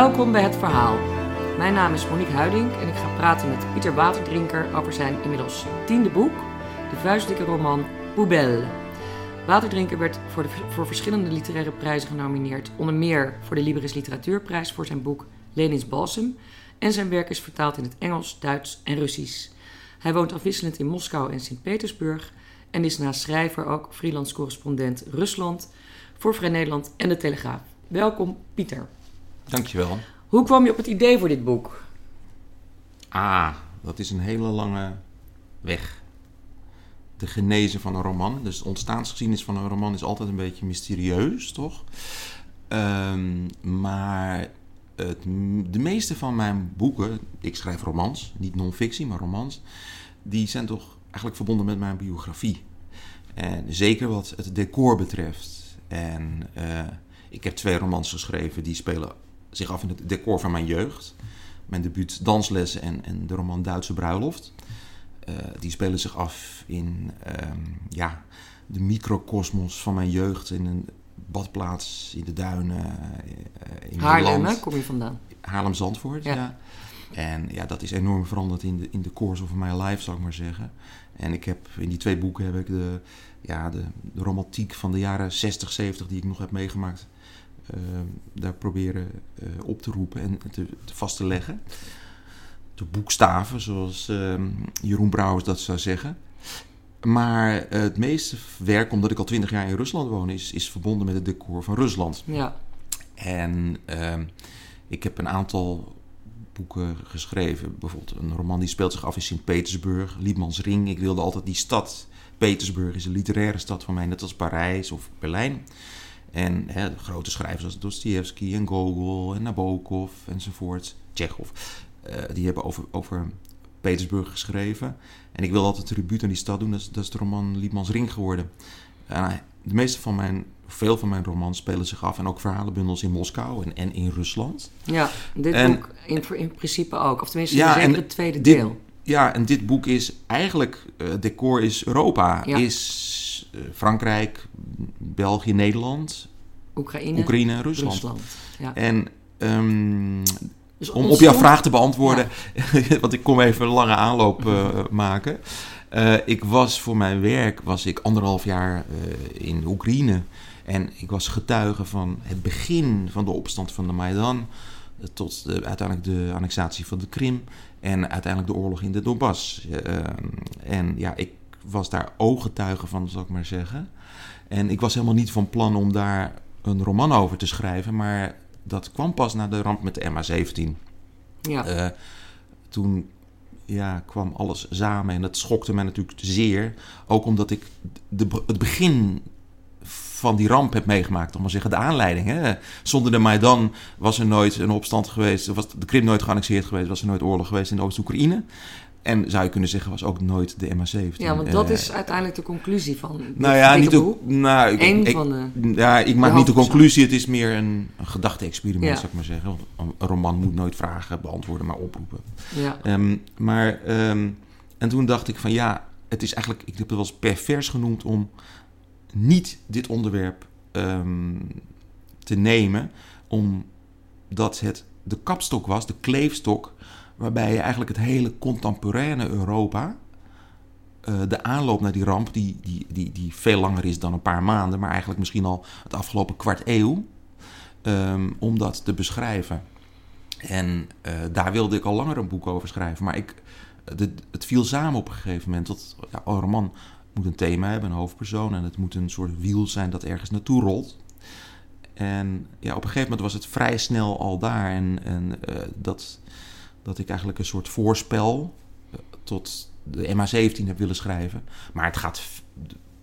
Welkom bij Het Verhaal. Mijn naam is Monique Huiding en ik ga praten met Pieter Waterdrinker over zijn inmiddels tiende boek, de vuistdikke roman Poubelle. Waterdrinker werd voor, de, voor verschillende literaire prijzen genomineerd, onder meer voor de Libris Literatuurprijs voor zijn boek Lenins Balsem en zijn werk is vertaald in het Engels, Duits en Russisch. Hij woont afwisselend in Moskou en Sint-Petersburg en is naast schrijver ook freelance correspondent Rusland voor Vrij Nederland en de Telegraaf. Welkom Pieter. Dankjewel. Hoe kwam je op het idee voor dit boek? Ah, dat is een hele lange weg. De genese van een roman, dus de ontstaansgeschiedenis van een roman is altijd een beetje mysterieus, toch? Ehm, maar het, de meeste van mijn boeken, ik schrijf romans, niet non-fictie, maar romans, die zijn toch eigenlijk verbonden met mijn biografie. En zeker wat het decor betreft. En uh, ik heb twee romans geschreven die spelen zich af in het decor van mijn jeugd. Mijn debuut Danslessen en, en de roman Duitse Bruiloft. Uh, die spelen zich af in um, ja, de microcosmos van mijn jeugd. In een badplaats in de duinen. Uh, in Haarlem, hè, kom je vandaan? Haarlem-Zandvoort, ja. ja. En ja, dat is enorm veranderd in de, in de course of my life, zou ik maar zeggen. En ik heb in die twee boeken heb ik de, ja, de, de romantiek van de jaren 60, 70 die ik nog heb meegemaakt daar proberen uh, op te roepen en te, te, vast te leggen. Te boekstaven, zoals uh, Jeroen Brouwers dat zou zeggen. Maar het meeste werk, omdat ik al twintig jaar in Rusland woon, is, is verbonden met het decor van Rusland. Ja. En ehm, ik heb een aantal boeken geschreven. Bijvoorbeeld een roman die speelt zich af in Sint-Petersburg, Liebmans Ring. Ik wilde altijd die stad. Petersburg is een literaire stad van mij, net als Parijs of Berlijn. En hè, grote schrijvers als Dostoevsky en Gogol en Nabokov enzovoort, Tsjechov, uh, die hebben over, over Petersburg geschreven. En ik wil altijd tribuut aan die stad doen, dat is, dat is de roman Liebmans Ring geworden. En de meeste van mijn, veel van mijn romans spelen zich af en ook verhalenbundels in Moskou en, en in Rusland. Ja, dit en, boek in, in principe ook, of tenminste ja, zeker het tweede dit, deel. Ja, en dit boek is eigenlijk, uh, decor is Europa, ja. is uh, Frankrijk, België, Nederland, Oekraïne, Oekraïne Rusland. Rusland ja. En um, dus om op jouw vraag te beantwoorden, ja. want ik kom even een lange aanloop uh, maken. Uh, ik was voor mijn werk was ik anderhalf jaar uh, in Oekraïne. En ik was getuige van het begin van de opstand van de Maidan. Tot de, uiteindelijk de annexatie van de Krim. En uiteindelijk de oorlog in de Donbass. en ja, ik was daar ooggetuige van, zal ik maar zeggen. En ik was helemaal niet van plan om daar een roman over te schrijven. Maar dat kwam pas na de ramp met de MH17. Ja. Uh, toen ja, kwam alles samen en dat schokte mij natuurlijk zeer. Ook omdat ik de, het begin van die ramp heb meegemaakt, om maar zeggen, de aanleiding. Hè? Zonder de Maidan was er nooit een opstand geweest, was de Krim nooit geannexeerd geweest, was er nooit oorlog geweest in Oost-Oekraïne. En zou je kunnen zeggen, was ook nooit de MH17. Ja, want dat uh, is uiteindelijk de conclusie van. Nou ja, niet de, nou, ik, Eén ik, van de. Ja, ik maak niet de conclusie, het is meer een, een gedachte-experiment, ja. zou ik maar zeggen. Een, een, roman moet nooit vragen beantwoorden, maar oproepen. Ja. Um, maar, um, en toen dacht ik van ja, het is eigenlijk, ik heb het wel eens pervers genoemd om niet dit onderwerp um, te nemen, omdat het de kapstok was, de kleefstok waarbij je eigenlijk het hele contemporaine Europa, uh, de aanloop naar die ramp, die, die, die, die veel langer is dan een paar maanden, maar eigenlijk misschien al het afgelopen kwart eeuw, um, om dat te beschrijven. En uh, daar wilde ik al langer een boek over schrijven, maar ik, het viel samen op een gegeven moment. Dat, ja, een roman moet een thema hebben, een hoofdpersoon, en het moet een soort wiel zijn dat ergens naartoe rolt. En ja, op een gegeven moment was het vrij snel al daar. En, en uh, dat, dat ik eigenlijk een soort voorspel tot de MH17 heb willen schrijven. Maar het gaat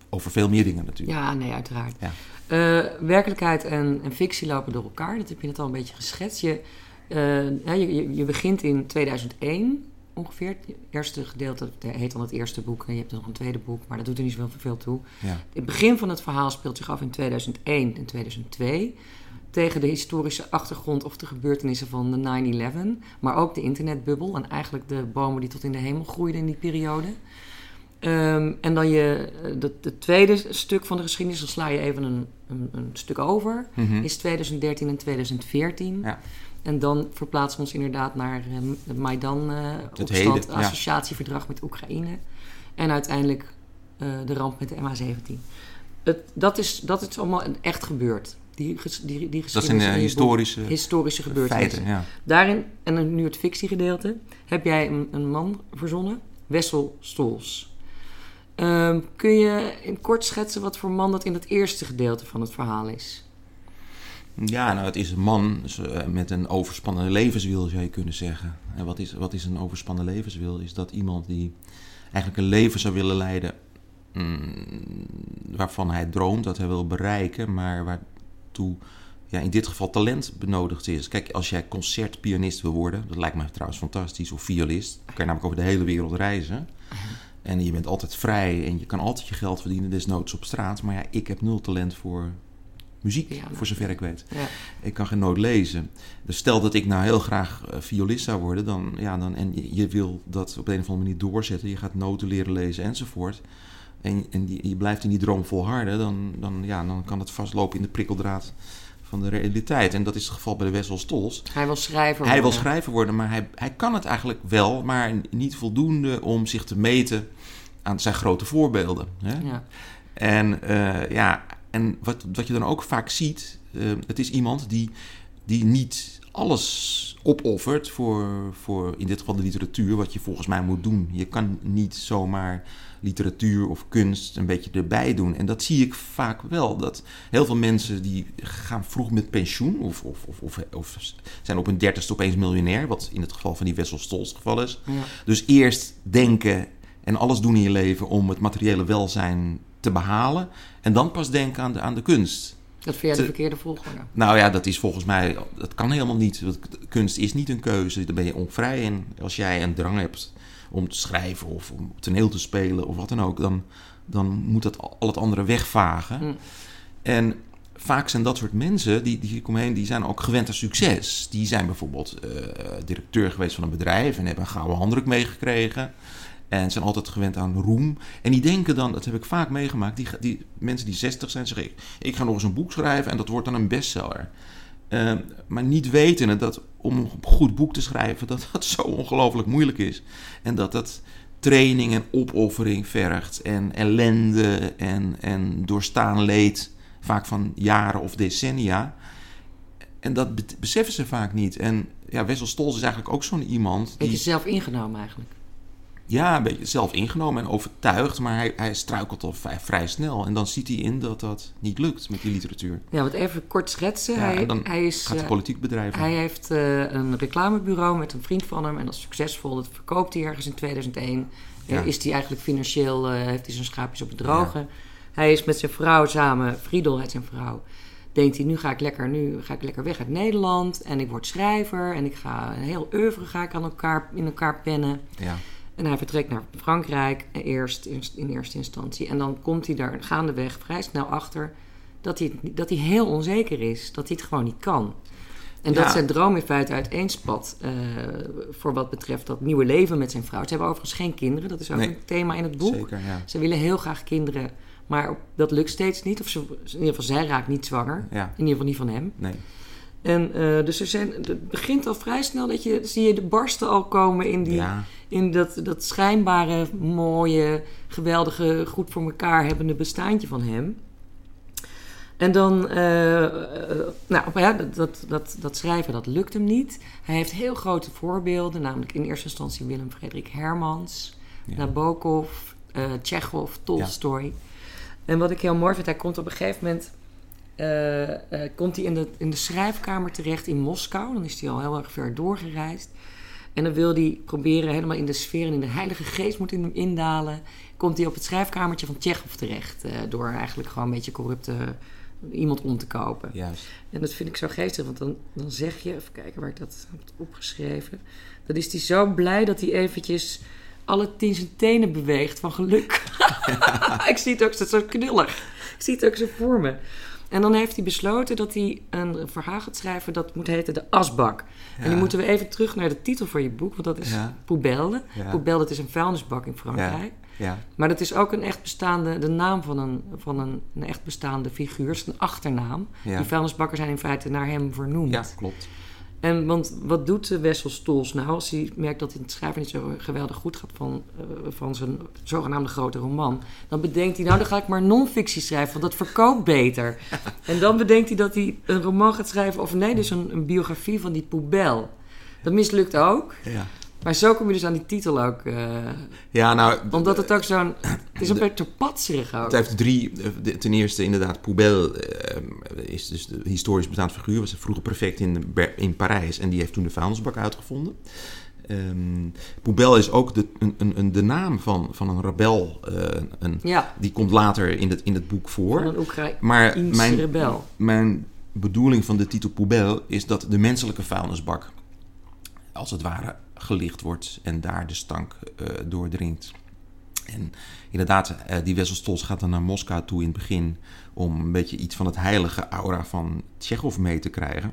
over veel meer dingen natuurlijk. Ja, nee, uiteraard. Ja. Uh, werkelijkheid en, en, fictie lopen door elkaar. Dat heb je net al een beetje geschetst. Je, uh, je, je, begint in 2001 ongeveer. Het eerste gedeelte heet dan het eerste boek. En je hebt nog een tweede boek, maar dat doet er niet zo veel toe. Ja. Het begin van het verhaal speelt zich af in 2001 en 2002 tegen de historische achtergrond of de gebeurtenissen van de 9-11, maar ook de internetbubbel en eigenlijk de bomen die tot in de hemel groeiden in die periode. Um, en dan je, het tweede stuk van de geschiedenis, dan sla je even een, een, een stuk over, Mhm. is 2013 en 2014. Ja. En dan verplaatsen we ons inderdaad naar uh, het Maidan uh, opstand, heden, ja. associatieverdrag met Oekraïne. En uiteindelijk uh, de ramp met de MH17. Het, dat, is, dat is allemaal echt gebeurd. Die, die, die dat zijn historische, historische gebeurtenissen. feiten. Ja. Daarin, en nu het fictiegedeelte, heb jij een, een man verzonnen, Wessel Stols. Um, kun je in kort schetsen wat voor man dat in het eerste gedeelte van het verhaal is? Ja, nou, het is een man met een overspannen levenswil, zou je kunnen zeggen. En wat is, wat is een overspannen levenswil? Is dat iemand die eigenlijk een leven zou willen leiden mm, waarvan hij droomt, dat hij wil bereiken, maar waartoe ja, in dit geval talent benodigd is. Kijk, als jij concertpianist wil worden, dat lijkt me trouwens fantastisch, of violist, dan kan je namelijk over de hele wereld reizen. En je bent altijd vrij en je kan altijd je geld verdienen, desnoods op straat. Maar ja, ik heb nul talent voor muziek, Ja, voor zover ik weet. Ja. Ik kan geen noot lezen. Dus stel dat ik nou heel graag eh, violist zou worden, dan, ja, dan, en je, je wil dat op de een of andere manier doorzetten. Je gaat noten leren lezen enzovoort. En, en die, je blijft in die droom volharden, dan, dan, ja, dan kan het vastlopen in de prikkeldraad van de realiteit. En dat is het geval bij de Wessel Stols. Hij wil schrijver Hij wil worden. schrijver worden, maar hij, hij kan het eigenlijk wel, maar niet voldoende om zich te meten aan zijn grote voorbeelden. Hè? Ja. En eh, ja, en wat, wat je dan ook vaak ziet, eh, het is iemand die, die niet alles opoffert voor, voor in dit geval de literatuur, wat je volgens mij moet doen. Je kan niet zomaar literatuur of kunst een beetje erbij doen. En dat zie ik vaak wel. Dat heel veel mensen die gaan vroeg met pensioen of, of, of, of, of zijn op hun dertigste opeens miljonair, wat in het geval van die Wessel Stols het geval is. Ja. Dus eerst denken en alles doen in je leven om het materiële welzijn te behalen. En dan pas denken aan de, aan de kunst. Dat vind jij de verkeerde volgorde. Nou ja, dat is volgens mij, dat kan helemaal niet. Want kunst is niet een keuze, daar ben je onvrij in. Als jij een drang hebt om te schrijven of om toneel te spelen of wat dan ook, dan, dan moet dat al het andere wegvagen. Hm. En vaak zijn dat soort mensen die, die hier komen heen, die zijn ook gewend aan succes. Die zijn bijvoorbeeld eh, directeur geweest van een bedrijf en hebben een gouden handdruk meegekregen. En zijn altijd gewend aan roem. En die denken dan, dat heb ik vaak meegemaakt, die, die mensen die 60 zijn, zeggen: ik, ik ga nog eens een boek schrijven en dat wordt dan een bestseller. Eh, maar niet weten dat om een goed boek te schrijven, dat dat zo ongelooflijk moeilijk is. En dat dat training en opoffering vergt. En ellende en, en doorstaan leed. Vaak van jaren of decennia. En dat be- beseffen ze vaak niet. En ja, Wessel Stolz is eigenlijk ook zo'n iemand Beetje die zelf ingenomen eigenlijk. Ja, een beetje zelf ingenomen en overtuigd, maar hij, hij struikelt al vrij, vrij snel. En dan ziet hij in dat dat niet lukt met die literatuur. Ja, wat even kort schetsen. Ja, hij, dan hij, is, Gaat de eh, politiek bedrijven. hij heeft eh, een reclamebureau met een vriend van hem. En dat is succesvol. Dat verkoopt hij ergens in 2001. Eh, Ja. is hij eigenlijk financieel, eh, heeft hij zijn schaapjes op het droge. Hij is met zijn vrouw samen, Friedel heet zijn vrouw. Denkt hij, nu ga ik lekker, nu ga ik lekker weg uit Nederland. En ik word schrijver. En ik ga een heel oeuvre ga ik aan elkaar, in elkaar pennen. Ja, En hij vertrekt naar Frankrijk eh, eerst in, in eerste instantie. En dan komt hij daar gaandeweg vrij snel achter dat hij, dat hij heel onzeker is. Dat hij het gewoon niet kan. En Ja. dat zijn droom in feite uiteenspat eh voor wat betreft dat nieuwe leven met zijn vrouw. Ze hebben overigens geen kinderen, dat is ook Nee. een thema in het boek. zeker. Ja. Ze willen heel graag kinderen, maar dat lukt steeds niet. Of ze, in ieder geval, zij raakt niet zwanger. ja, In ieder geval niet van hem. nee. En eh, dus er zijn, het begint al vrij snel dat je, zie je de barsten al komen in die, Ja, in dat, dat schijnbare, mooie, geweldige, goed voor elkaar hebbende bestaantje van hem. En dan, eh, eh, nou ja, dat, dat, dat, dat schrijven, dat lukt hem niet. Hij heeft heel grote voorbeelden, namelijk in eerste instantie Willem Frederik Hermans, ja. Nabokov, Tsjechov, Tolstoy. En wat ik heel mooi vind, hij komt op een gegeven moment eh, eh, komt hij in de, in de schrijfkamer terecht in Moskou. Dan is hij al heel erg ver doorgereisd. En dan wil hij proberen helemaal in de sfeer en in de heilige geest moet in hem indalen. Komt hij op het schrijfkamertje van Tsjechov terecht. eh, door eigenlijk gewoon een beetje corrupte iemand om te kopen. Juist. En dat vind ik zo geestig, want dan, dan zeg je, even kijken waar ik dat heb opgeschreven. Dan is hij zo blij dat hij eventjes alle tien zijn tenen beweegt van geluk. ik zie het ook zo- zo knullig. Ik zie het ook zo voor me. En dan heeft hij besloten dat hij een verhaal gaat schrijven dat moet heten De Asbak. En nu moeten we even terug naar de titel van je boek, want dat is Ja. Poubelle. Ja. Poubelle, dat is een vuilnisbak in Frankrijk. Ja, Maar dat is ook een echt bestaande, de naam van een, van een, een echt bestaande figuur. Is een achternaam. Die vuilnisbakken zijn in feite naar hem vernoemd. ja, klopt. En want wat doet de Wessel Stols nou als hij merkt dat het schrijven niet zo geweldig goed gaat van, eh, van zijn zogenaamde grote roman? Dan bedenkt hij, nou dan ga ik maar non-fictie schrijven, want dat verkoopt beter. en dan bedenkt hij dat hij een roman gaat schrijven, of nee, dus een, een biografie van die Poubel. Dat mislukt ook. Ja. Maar zo kom je dus aan die titel ook. eh, Ja, nou... omdat het ook zo'n... Het is een beetje te patserig ook. Het heeft drie. eh, Ten eerste, inderdaad, Poubel eh, is dus de historisch bestaand figuur. Was vroeger prefect in, in Parijs en die heeft toen de vuilnisbak uitgevonden. Ehm Poubel is ook de, een, een, een- de naam van, van een rebel. eh, een, Ja, die komt later in het, in het boek voor. van een mijn, rebel. mijn bedoeling van de titel Poubel is dat de menselijke vuilnisbak als het ware gelicht wordt en daar de stank eh, doordringt. En inderdaad, eh, die Wessel Stolz gaat dan naar Moskou toe in het begin om een beetje iets van het heilige aura van Tsjechov mee te krijgen.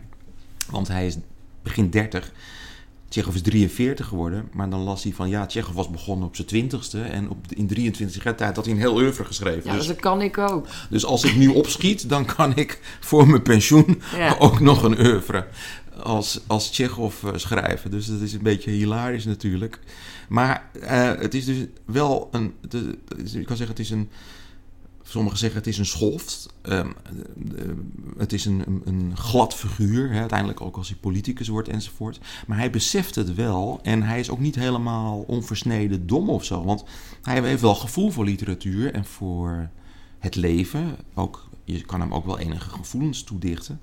Want hij is begin 30. Tsjechov is 43 geworden, maar dan las hij van ja, Tsjechov was begonnen op zijn 20ste en op, in 23 jaar tijd had hij een heel oeuvre geschreven. Ja, dus, dat kan ik ook. dus als ik nu opschiet, dan kan ik voor mijn pensioen Ja. ook nog een oeuvre als, als Tsjechov eh, schrijven. Dus dat is een beetje hilarisch natuurlijk. Maar eh, het is dus wel een... ik kan zeggen, het is een... Sommigen zeggen het is een schoft. Ehm, de- het is een, een, glad figuur. Hè, uiteindelijk ook als hij politicus wordt enzovoort. Maar hij beseft het wel. En hij is ook niet helemaal onversneden dom of zo. Want hij heeft wel gevoel voor literatuur en voor het leven. Ook, je kan hem ook wel enige gevoelens toedichten.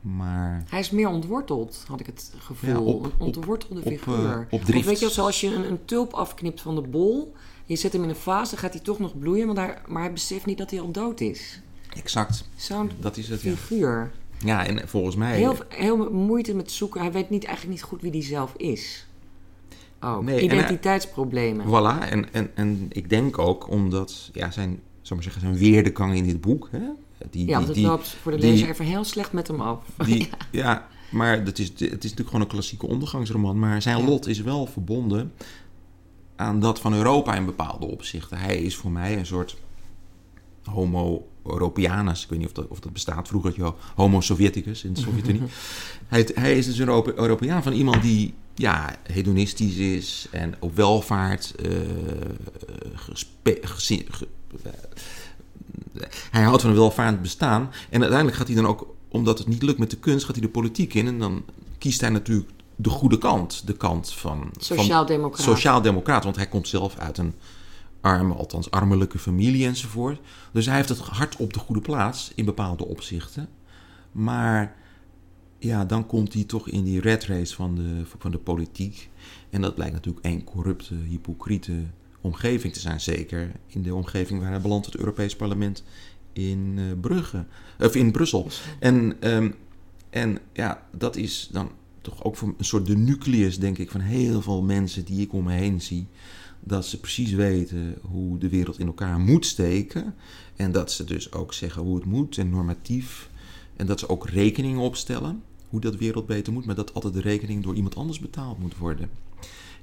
Maar Hij is meer ontworteld, had ik het gevoel. Ja, op- een ontwortelde op, figuur. eh, op Of drift. weet je, zoals je een, een tulp afknipt van de bol... je zet hem in een vaas, dan gaat hij toch nog bloeien... maar, daar, maar hij beseft niet dat hij al dood is. exact, Zo'n dat is het. Figuur. ja en volgens mij... Heel, heel moeite met zoeken. Hij weet niet, eigenlijk niet goed wie hij zelf is. Oh, Nee, en identiteitsproblemen. Voilà, en, en, en ik denk ook omdat ja, zijn, zal maar zeggen, zijn weerdegang in dit boek... Hè, die, ja, die, die, loopt voor de die- lezer even heel slecht met hem af. Die, ja. maar dat is, het is natuurlijk gewoon een klassieke ondergangsroman. Maar zijn Ja. lot is wel verbonden aan dat van Europa in bepaalde opzichten. Hij is voor mij een soort homo Europeanus. Ik weet niet of dat, of dat bestaat. Vroeger had je homo Sovjeticus in de Sovjet-Unie. hij, hij is dus een Europe- Europeaan van iemand die ja, hedonistisch is en op welvaart gespe- gezi- ge- eh, hij houdt van een welvarend bestaan. En uiteindelijk gaat hij dan ook, omdat het niet lukt met de kunst, gaat hij de politiek in. En dan kiest hij natuurlijk de goede kant. De kant van... Sociaal-democraat, want hij komt zelf uit een arme, althans armelijke familie enzovoort. Dus hij heeft het hart op de goede plaats in bepaalde opzichten. Maar ja, dan komt hij toch in die red race van de, van de politiek. En dat blijkt natuurlijk één corrupte, hypocriete omgeving te zijn. Zeker in de omgeving waar hij belandt, het Europees Parlement in eh, Brugge. Of in Brussel. En, ehm, en ja, dat is dan toch ook voor een soort de nucleus, denk ik, van heel veel mensen die ik om me heen zie. Dat ze precies weten hoe de wereld in elkaar moet steken. En dat ze dus ook zeggen hoe het moet en normatief. En dat ze ook rekeningen opstellen hoe dat wereld beter moet. Maar dat altijd de rekening door iemand anders betaald moet worden.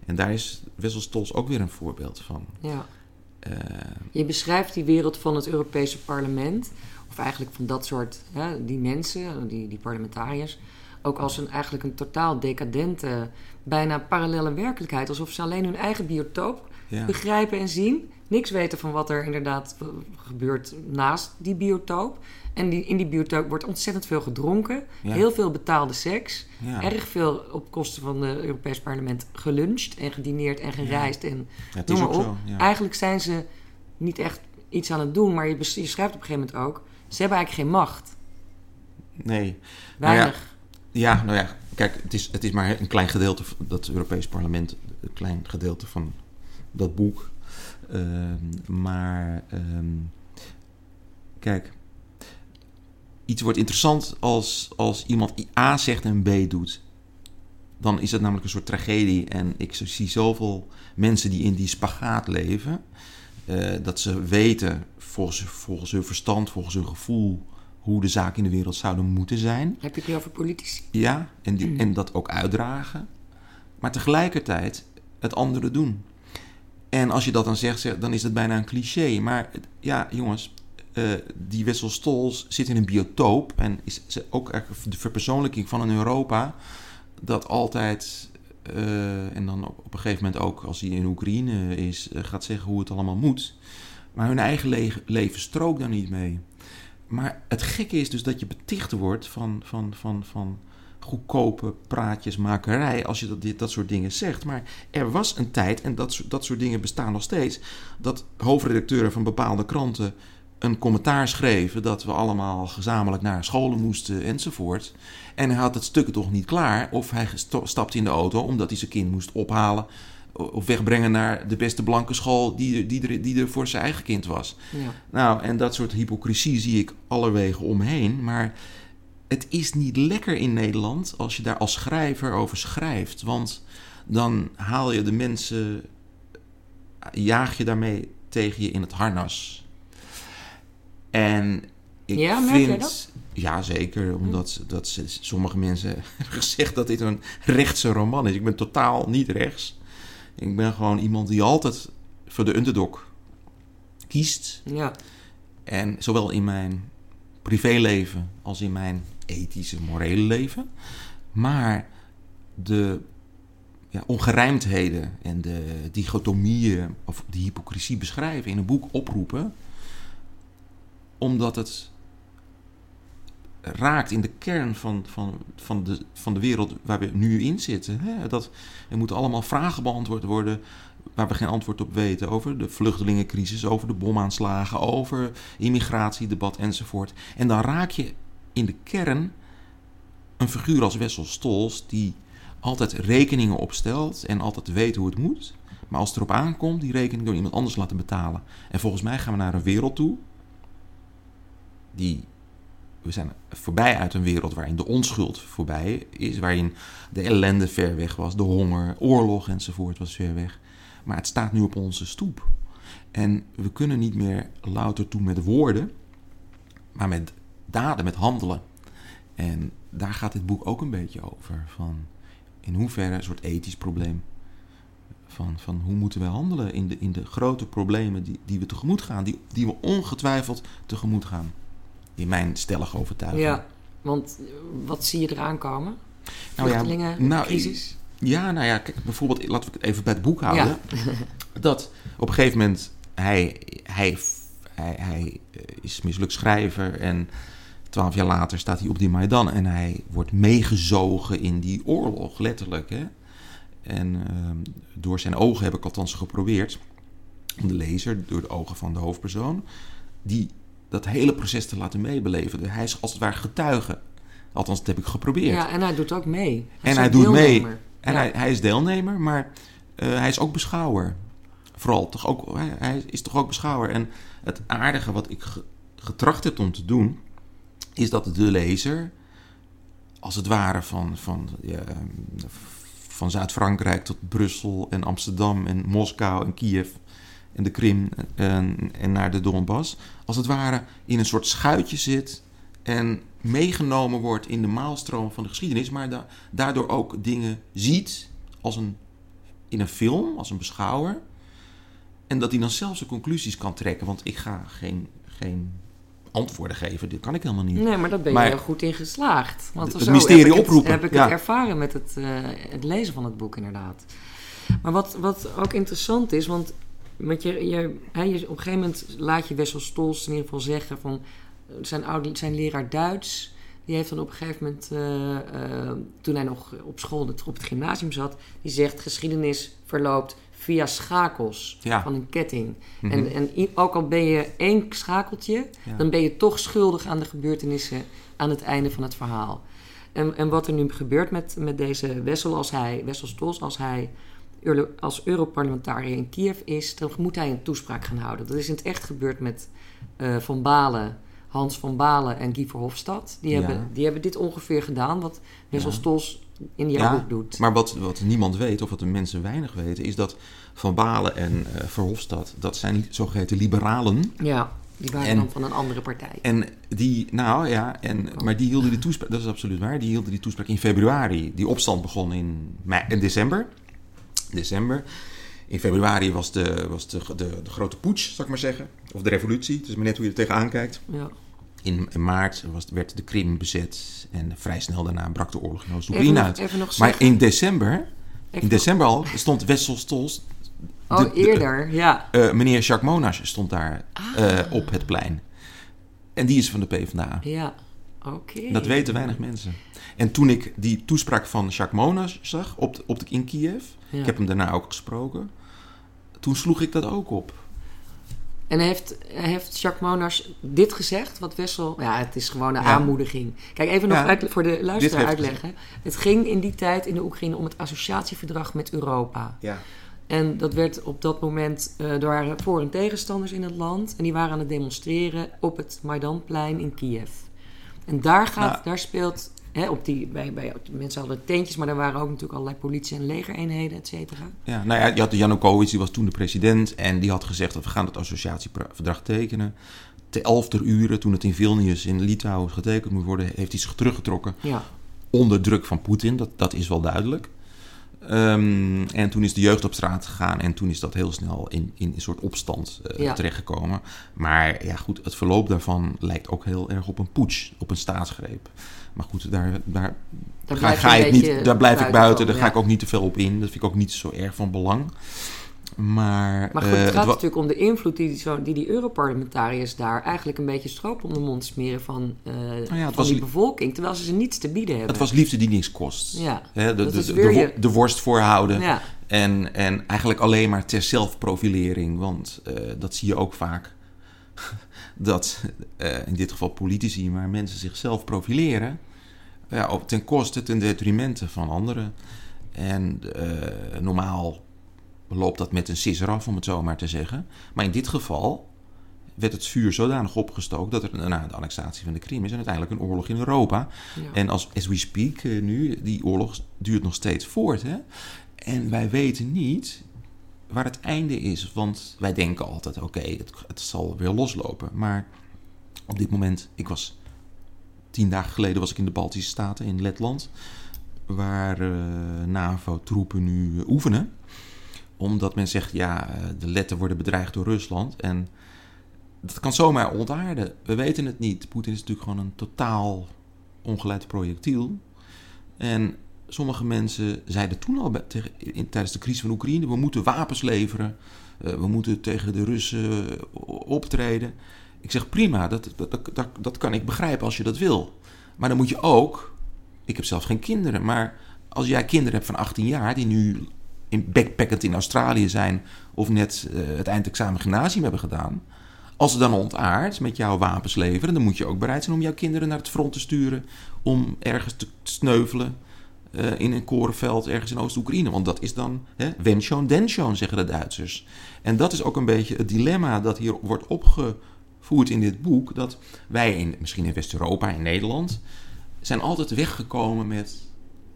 En daar is Wessel Stolz ook weer een voorbeeld van. Ja. Eh, Je beschrijft die wereld van het Europese parlement, of eigenlijk van dat soort, hè, die mensen, die, die parlementariërs, ook als een, eigenlijk een totaal decadente, bijna parallele werkelijkheid. Alsof ze alleen hun eigen biotoop ja. begrijpen en zien. Niks weten van wat er inderdaad gebeurt naast die biotoop. En die, in die biotoop wordt ontzettend veel gedronken, Ja. heel veel betaalde seks, Ja. erg veel op kosten van het Europees parlement geluncht en gedineerd en gereisd en Noem maar op. zo. Eigenlijk zijn ze niet echt iets aan het doen, maar je, je schrijft op een gegeven moment ook... ze hebben eigenlijk geen macht. Nee. Nou ja, Weinig. Ja, nou ja, kijk, het is, het is maar een klein gedeelte van dat Europees Parlement, een klein gedeelte van dat boek. Ehm, maar ehm, kijk, iets wordt interessant als, als iemand A zegt en B doet. Dan is het namelijk een soort tragedie. En ik zie zoveel mensen die in die spagaat leven. eh, dat ze weten, volgens, volgens hun verstand, volgens hun gevoel, hoe de zaken in de wereld zouden moeten zijn. Heb je het nu over politici? Ja, en, die, en dat ook uitdragen. Maar tegelijkertijd het andere doen. En als je dat dan zegt, zeg- dan is het bijna een cliché. Maar ja, jongens, eh, die Wessel Stolz zit in een biotoop. En is ook de verpersoonlijking van een Europa dat altijd, eh, en dan op, op een gegeven moment ook als hij in Oekraïne is, eh, gaat zeggen hoe het allemaal moet. Maar hun eigen le- leven strookt daar niet mee. Maar het gekke is dus dat je beticht wordt van, van, van, van goedkope praatjesmakerij als je dat, dat soort dingen zegt. Maar er was een tijd, en dat, dat soort dingen bestaan nog steeds, dat hoofdredacteuren van bepaalde kranten een commentaar schreven dat we allemaal gezamenlijk naar scholen moesten enzovoort. En hij had het stuk toch niet klaar of hij stapte in de auto omdat hij zijn kind moest ophalen of wegbrengen naar de beste blanke school die, er- die, er, die er voor zijn eigen kind was. Ja. Nou, en dat soort hypocrisie zie ik allerwegen omheen. Maar het is niet lekker in Nederland als je daar als schrijver over schrijft. Want dan haal je de mensen, jaag je daarmee tegen je in het harnas. En ik Ja, merk vind. dat? Ja, zeker. Omdat dat sommige mensen hebben gezegd dat dit een rechtse roman is. Ik ben totaal niet rechts. Ik ben gewoon iemand die altijd voor de underdog kiest. Ja. En zowel in mijn privéleven als in mijn ethische, morele leven. Maar de ja, ongerijmdheden en de dichotomieën of die hypocrisie beschrijven in een boek oproepen. Omdat het raakt in de kern van, van, van, de, van de wereld waar we nu in zitten. Hè? Dat er moeten allemaal vragen beantwoord worden waar we geen antwoord op weten. Over de vluchtelingencrisis, over de bomaanslagen, over immigratiedebat enzovoort. En dan raak je in de kern een figuur als Wessel Stols die altijd rekeningen opstelt en altijd weet hoe het moet. Maar als het erop aankomt, die rekening door iemand anders laten betalen. En volgens mij gaan we naar een wereld toe die we zijn voorbij uit een wereld waarin de onschuld voorbij is, waarin de ellende ver weg was, de honger, oorlog enzovoort was ver weg. Maar het staat nu op onze stoep. En we kunnen niet meer louter toe met woorden, maar met daden, met handelen. En daar gaat dit boek ook een beetje over. Van in hoeverre een soort ethisch probleem. Van, van hoe moeten we handelen in de, in de grote problemen die, die we tegemoet gaan, die, die we ongetwijfeld tegemoet gaan. In mijn stellige overtuiging. ja, want eh, wat zie je eraan komen? Nou ja, nou? Ja, nou ja, kijk, bijvoorbeeld, laten we het even bij het boek houden. Ja. Dat op een gegeven moment hij, hij, hij, hij eh, is mislukt schrijver en twaalf jaar later staat hij op die Maidan en hij wordt meegezogen in die oorlog, letterlijk. Hè? En ehm, door zijn ogen heb ik althans geprobeerd, om de lezer, door de ogen van de hoofdpersoon, die dat hele proces te laten meebeleven. Hij is als het ware getuige. Althans, dat heb ik geprobeerd. Ja, en hij doet ook mee. En is hij doet mee. deelnemer. En Ja. hij, hij is deelnemer, maar eh, hij is ook beschouwer. Vooral, toch ook, hij, hij is toch ook beschouwer. En het aardige wat ik ge- getracht heb om te doen, is dat de lezer, als het ware van, van, ja, van Zuid-Frankrijk tot Brussel en Amsterdam en Moskou en Kiev en de Krim en, en naar de Donbass, als het ware in een soort schuitje zit en meegenomen wordt in de maalstroom van de geschiedenis, maar da- daardoor ook dingen ziet als een, in een film, als een beschouwer. En dat hij dan zelf zijn conclusies kan trekken. Want ik ga geen, geen antwoorden geven, dit kan ik helemaal niet. Nee, maar daar ben je Maar- heel goed in geslaagd. Want Het zo mysterie heb ik het- oproepen, heb ik ja. het ervaren met het, eh, het lezen van het boek, inderdaad. Maar wat, wat ook interessant is, want met je, je, op een gegeven moment laat je Wessel Stols in ieder geval zeggen van eh, zijn, oude, zijn leraar Duits. Die heeft dan op een gegeven moment, eh, eh, toen hij nog op school op het gymnasium zat, die zegt geschiedenis verloopt via schakels Ja. van een ketting. Mhm. En, en ook al ben je één schakeltje, Ja. dan ben je toch schuldig aan de gebeurtenissen aan het einde van het verhaal. En, en wat er nu gebeurt met, met deze Wessel, als hij, Wessel Stols, als hij als Europarlementariër in Kiev is, dan moet hij een toespraak gaan houden. Dat is in het echt gebeurd met eh, Van Balen, Hans van Balen en Guy Verhofstadt. Die, Ja. hebben, die hebben dit ongeveer gedaan, wat Wessel Ja. Stols in jouw Ja, boek doet. Maar wat, wat niemand weet, of wat de mensen weinig weten, is dat Van Balen en eh, Verhofstadt, dat zijn zogeheten liberalen. Ja, die waren En- dan van een andere partij. En die, nou ja, en, maar die hielden die toespraak, dat is absoluut waar, die hielden die toespraak in februari. Die opstand begon in, mei, in december. December. In februari was, de, was de, de, de grote putsch, zal ik maar zeggen. Of de revolutie, het is maar net hoe je er tegenaan kijkt. Ja. in, in maart was, werd de Krim bezet en vrij snel daarna brak de oorlog in Oost-Oekraïne uit. even nog Maar in december, Even in december al, stond Wessel Stolz, Oh, de- de- eerder, ja. eh, meneer Jacques Monash stond daar Ah. eh, op het plein. En die is van de PvdA. Ja, oké. Dat weten weinig mensen. En toen ik die toespraak van Jacques Monash zag op de, op de, in Kiev, Ja. ik heb hem daarna ook gesproken, toen sloeg ik dat ook op. En heeft, heeft Jacques Monash dit gezegd? Wat Wessel... Ja, het is gewoon een Ja. aanmoediging. Kijk, even nog Ja, uit, voor de luisteraar uitleggen. Het ging in die tijd in de Oekraïne om het associatieverdrag met Europa. Ja. En dat werd op dat moment eh door voor- en tegenstanders in het land. En die waren aan het demonstreren op het Maidanplein in Kiev. En daar, gaat, Nou. daar speelt... Hè, op die, bij, bij, mensen hadden tentjes, maar er waren ook natuurlijk allerlei politie- en legereenheden, et cetera. Ja, nou ja, je had Janukovic, die was toen de president. En die had gezegd dat we gaan het associatieverdrag tekenen. Te elf ter uur, toen het in Vilnius in Litouwen getekend moet worden, heeft hij zich teruggetrokken. Ja, Onder druk van Poetin, dat, dat is wel duidelijk. Ehm, en toen is de jeugd op straat gegaan en toen is dat heel snel in, in een soort opstand eh, Ja. terechtgekomen. Maar ja, goed, het verloop daarvan lijkt ook heel erg op een putsch, op een staatsgreep. Maar goed, daar, daar, daar ga, ik niet, daar blijf ik buiten, daar ga ik ook niet te veel op in. Dat vind ik ook niet zo erg van belang. Maar, Maar goed, eh, het gaat wa- natuurlijk om de invloed die, zo, die die Europarlementariërs daar eigenlijk een beetje stroop om de mond smeren van, eh, het van die bevolking, terwijl ze ze niets te bieden hebben. het was liefde die niks kost. Ja, de, de, de, je- worst voorhouden. ja, En, en eigenlijk alleen maar ter zelfprofilering. Want eh, dat zie je ook vaak. Dat eh, in dit geval politici, maar mensen zichzelf profileren. Ja, op, ten koste, ten detrimente van anderen. En eh, normaal loopt dat met een sisser af, om het zo maar te zeggen. Maar in dit geval werd het vuur zodanig opgestookt dat er na de annexatie van de Krim is en uiteindelijk een oorlog in Europa. ja. En als as we speak eh, nu, die oorlog duurt nog steeds voort. Hè? En wij weten niet waar het einde is. Want wij denken altijd, oké, het, het zal weer loslopen. Maar op dit moment, ik was tien dagen geleden was ik in de Baltische Staten, in Letland. Waar eh, NAVO-troepen nu eh, oefenen. Omdat men zegt, ja, eh, de Letten worden bedreigd door Rusland. En dat kan zomaar ontaarden. We weten het niet. Poetin is natuurlijk gewoon een totaal ongeleid projectiel. En sommige mensen zeiden toen al tijdens de crisis van Oekraïne: we moeten wapens leveren. eh, we moeten tegen de Russen optreden. Ik zeg prima, dat, dat, dat, dat kan ik begrijpen als je dat wil. Maar dan moet je ook. Ik heb zelf geen kinderen, maar als jij kinderen hebt van 18 jaar die nu in backpackend in Australië zijn of net eh, het eindexamen gymnasium hebben gedaan. Als ze dan ontaard met jouw wapens leveren, dan moet je ook bereid zijn om jouw kinderen naar het front te sturen. Om ergens te sneuvelen eh, in een korenveld ergens in Oost-Oekraïne. Want dat is dan hè, wenn schon, den schon, zeggen de Duitsers. En dat is ook een beetje het dilemma dat hier wordt opgevoerd in dit boek. Dat wij, in, misschien in West-Europa, in Nederland, zijn altijd weggekomen met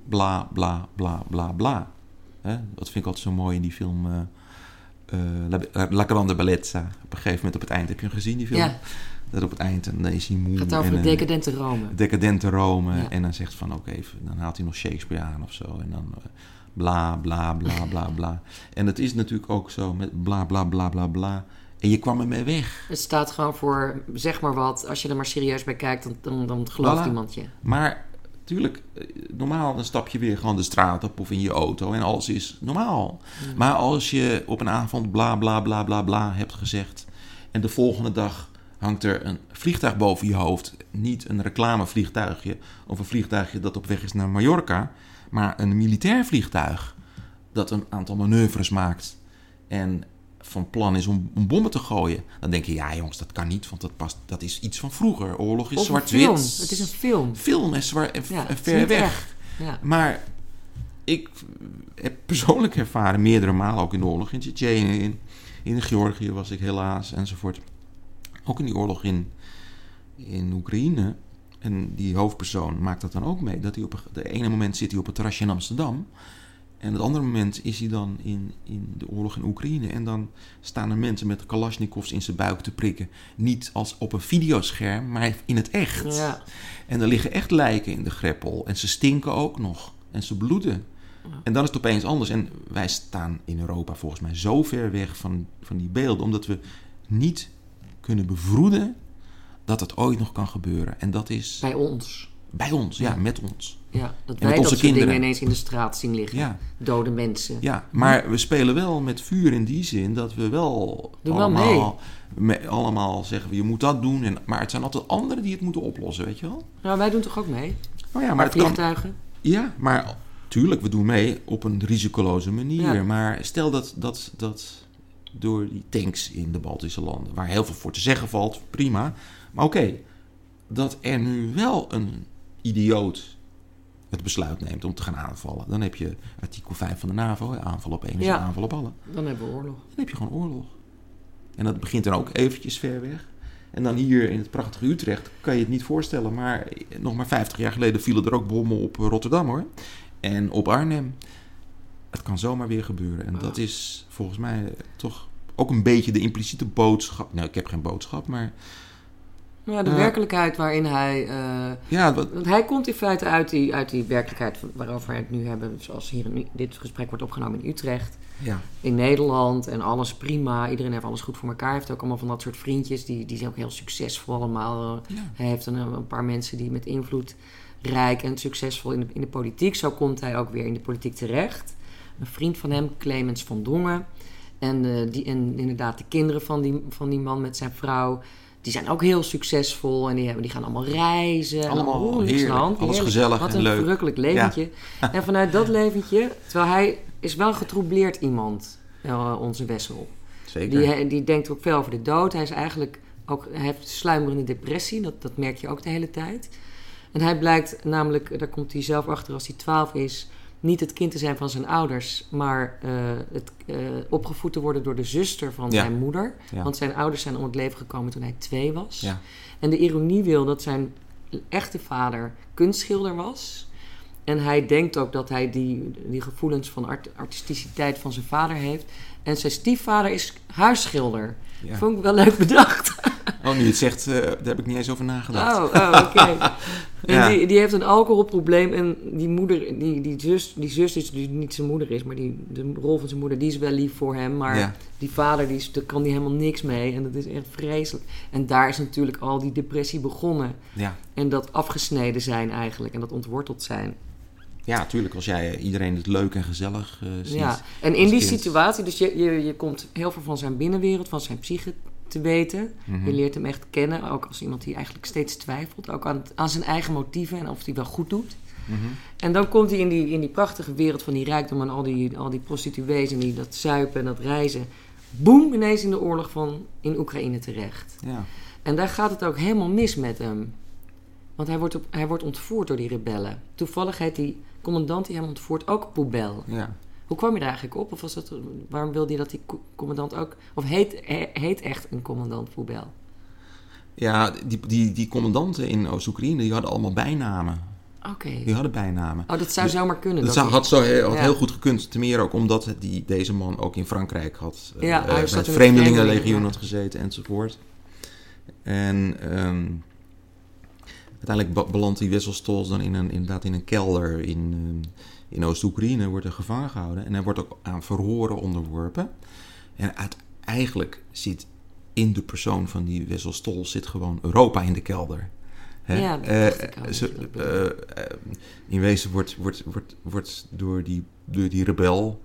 bla, bla, bla, bla, bla. Hè? Dat vind ik altijd zo mooi in die film... eh, eh, La, La Grande Bellezza. Op een gegeven moment op het eind, heb je hem gezien, die film? ja, Dat op het eind, en dan is hij moe. het gaat over en, eh, decadente Rome. decadente Rome. Ja. En dan zegt van oké, even- dan haalt hij nog Shakespeare aan of zo. En dan bla bla bla bla bla. En het is natuurlijk ook zo met bla bla bla bla bla. En je kwam ermee weg. Het staat gewoon voor, zeg maar wat, als je er maar serieus bij kijkt, dan, dan, dan gelooft Voilà. iemand je. Maar tuurlijk, eh, normaal dan stap je weer gewoon de straat op of in je auto en alles is normaal. Ja. Maar als je op een avond bla bla bla bla bla hebt gezegd en de volgende dag hangt er een vliegtuig boven je hoofd, niet een reclamevliegtuigje of een vliegtuigje dat op weg is naar Mallorca, maar een militair vliegtuig dat een aantal manoeuvres maakt en van plan is om, om bommen te gooien, dan denk je ja jongens dat kan niet, want dat past, dat is iets van vroeger. Oorlog is zwart-wit. Het is een film. Film en zwaar en, Ja, en is ver weg. Ja. Maar ik heb persoonlijk ervaren, meerdere malen ook in de oorlog in Tsjetsjenië, in, in Georgië was ik helaas enzovoort. Ook in die oorlog in, in Oekraïne. En die hoofdpersoon maakt dat dan ook mee. Dat hij op een, de ene moment zit hij op het terrasje in Amsterdam. En het andere moment is hij dan in, in de oorlog in Oekraïne. En dan staan er mensen met kalasjnikovs in zijn buik te prikken. Niet als op een videoscherm, maar in het echt. Ja. En er liggen echt lijken in de greppel. En ze stinken ook nog. En ze bloeden. Ja. En dan is het opeens anders. En wij staan in Europa volgens mij zo ver weg van, van die beelden. Omdat we niet kunnen bevroeden dat het ooit nog kan gebeuren. En dat is Bij ons. Bij ons, ja, met ons. Ja, dat En wij dat soort kinderen. dingen ineens in de straat zien liggen. Ja, Dode mensen. ja, maar we spelen wel met vuur in die zin dat we wel Doe wel allemaal, me- allemaal zeggen we, je moet dat doen. En, maar het zijn altijd anderen die het moeten oplossen, weet je wel? Nou, wij doen toch ook mee? Oh ja, maar het kan, vliegtuigen. Ja, maar tuurlijk, we doen mee op een risicoloze manier. Ja. Maar stel dat, dat, dat door die tanks in de Baltische landen, waar heel veel voor te zeggen valt, prima. Maar oké, dat er nu wel een idioot het besluit neemt om te gaan aanvallen. Dan heb je artikel 5 van de NAVO, aanval op één is Ja. aanval op alle. Dan hebben we oorlog. Dan heb je gewoon oorlog. En dat begint dan ook eventjes ver weg. En dan hier in het prachtige Utrecht kan je het niet voorstellen. Maar nog maar 50 jaar geleden vielen er ook bommen op Rotterdam hoor. En op Arnhem. Het kan zomaar weer gebeuren. En dat is volgens mij toch ook een beetje de impliciete boodschap. Nou, ik heb geen boodschap, Maar ja, de werkelijkheid waarin hij... eh, ja, wat, want hij komt in feite uit die, uit die werkelijkheid waarover we het nu hebben. Zoals hier in dit gesprek wordt opgenomen in Utrecht. ja, In Nederland. En alles prima. Iedereen heeft alles goed voor elkaar. Hij heeft ook allemaal van dat soort vriendjes. Die, die zijn ook heel succesvol allemaal. ja, Hij heeft een, een paar mensen die met invloed rijk en succesvol in de, in de politiek. Zo komt hij ook weer in de politiek terecht. Een vriend van hem, Clemens van Dongen. En, eh, die, en inderdaad, de kinderen van die, van die man met zijn vrouw. Die zijn ook heel succesvol en die, hebben, die gaan allemaal reizen. En Allemaal de heerlijk. hand. Alles Heerlijk. gezellig Wat en een leuk. verrukkelijk leventje. En vanuit dat leventje, terwijl hij is wel een getroubleerd iemand, eh, onze Wessel. zeker. Die, die denkt ook veel over de dood. Hij is eigenlijk ook, hij heeft sluimerende depressie. Dat, dat merk je ook de hele tijd. En hij blijkt namelijk, daar komt hij zelf achter als hij 12 is, niet het kind te zijn van zijn ouders, maar eh, het, eh, opgevoed te worden door de zuster van Ja. zijn moeder. Ja. Want zijn ouders zijn om het leven gekomen toen hij twee was. Ja. En de ironie wil dat zijn echte vader kunstschilder was. En hij denkt ook dat hij die, die gevoelens van art, artisticiteit van zijn vader heeft. En zijn stiefvader is huisschilder. Ja. Vond ik wel leuk bedacht. Oh, nu je het zegt, eh, daar heb ik niet eens over nagedacht. Oh, oh oké. Ja. die, die heeft een alcoholprobleem. En die moeder, die, die zus, die zus is die niet zijn moeder is, maar die, de rol van zijn moeder, die is wel lief voor hem. Maar Ja. die vader, die daar kan die helemaal niks mee. En dat is echt vreselijk. En daar is natuurlijk al die depressie begonnen. Ja. En dat afgesneden zijn eigenlijk. En dat ontworteld zijn. Ja, natuurlijk. Als jij iedereen het leuk en gezellig eh, ziet. Ja. En in die kind. situatie, dus je, je, je komt heel veel van zijn binnenwereld, van zijn psyche te weten. Mhm. Je leert hem echt kennen, ook als iemand die eigenlijk steeds twijfelt. Ook aan, aan zijn eigen motieven en of hij wel goed doet. Mhm. En dan komt hij in die, in die prachtige wereld van die rijkdom en al die, al die prostituees en die, dat zuipen en dat reizen. Boem, ineens in de oorlog van in Oekraïne terecht. Ja. En daar gaat het ook helemaal mis met hem. Want hij wordt, op, hij wordt ontvoerd door die rebellen. Toevallig heet die commandant die hem ontvoert ook Poubel. ja. Hoe kwam je daar eigenlijk op? Of was dat, waarom wilde je dat die co- commandant ook... Of heet, he- heet echt een commandant Poubel? Ja, die, die, die commandanten in Oost-Oekraïne, die hadden allemaal bijnamen. Oké. Die hadden bijnamen. Oh, dat zou zomaar kunnen. Dat dat zou- had, zo heel, had Ja. heel goed gekund. Ten meer ook omdat die, deze man ook in Frankrijk had. Ja, hij het Vreemdelingenlegioen Vreemdelingen, had gezeten enzovoort. En ehm, uiteindelijk be- belandt die Wesselstols dan in een, inderdaad in een kelder in, ehm, in Oost-Oekraïne. Wordt er gevangen gehouden. En hij wordt ook aan verhoren onderworpen. En uit, eigenlijk zit in de persoon van die Wesselstol zit gewoon Europa in de kelder. Hè? Ja, dat Eh, ik al ze- eh, eh, in wezen wordt, wordt, wordt, wordt door, die, door die rebel,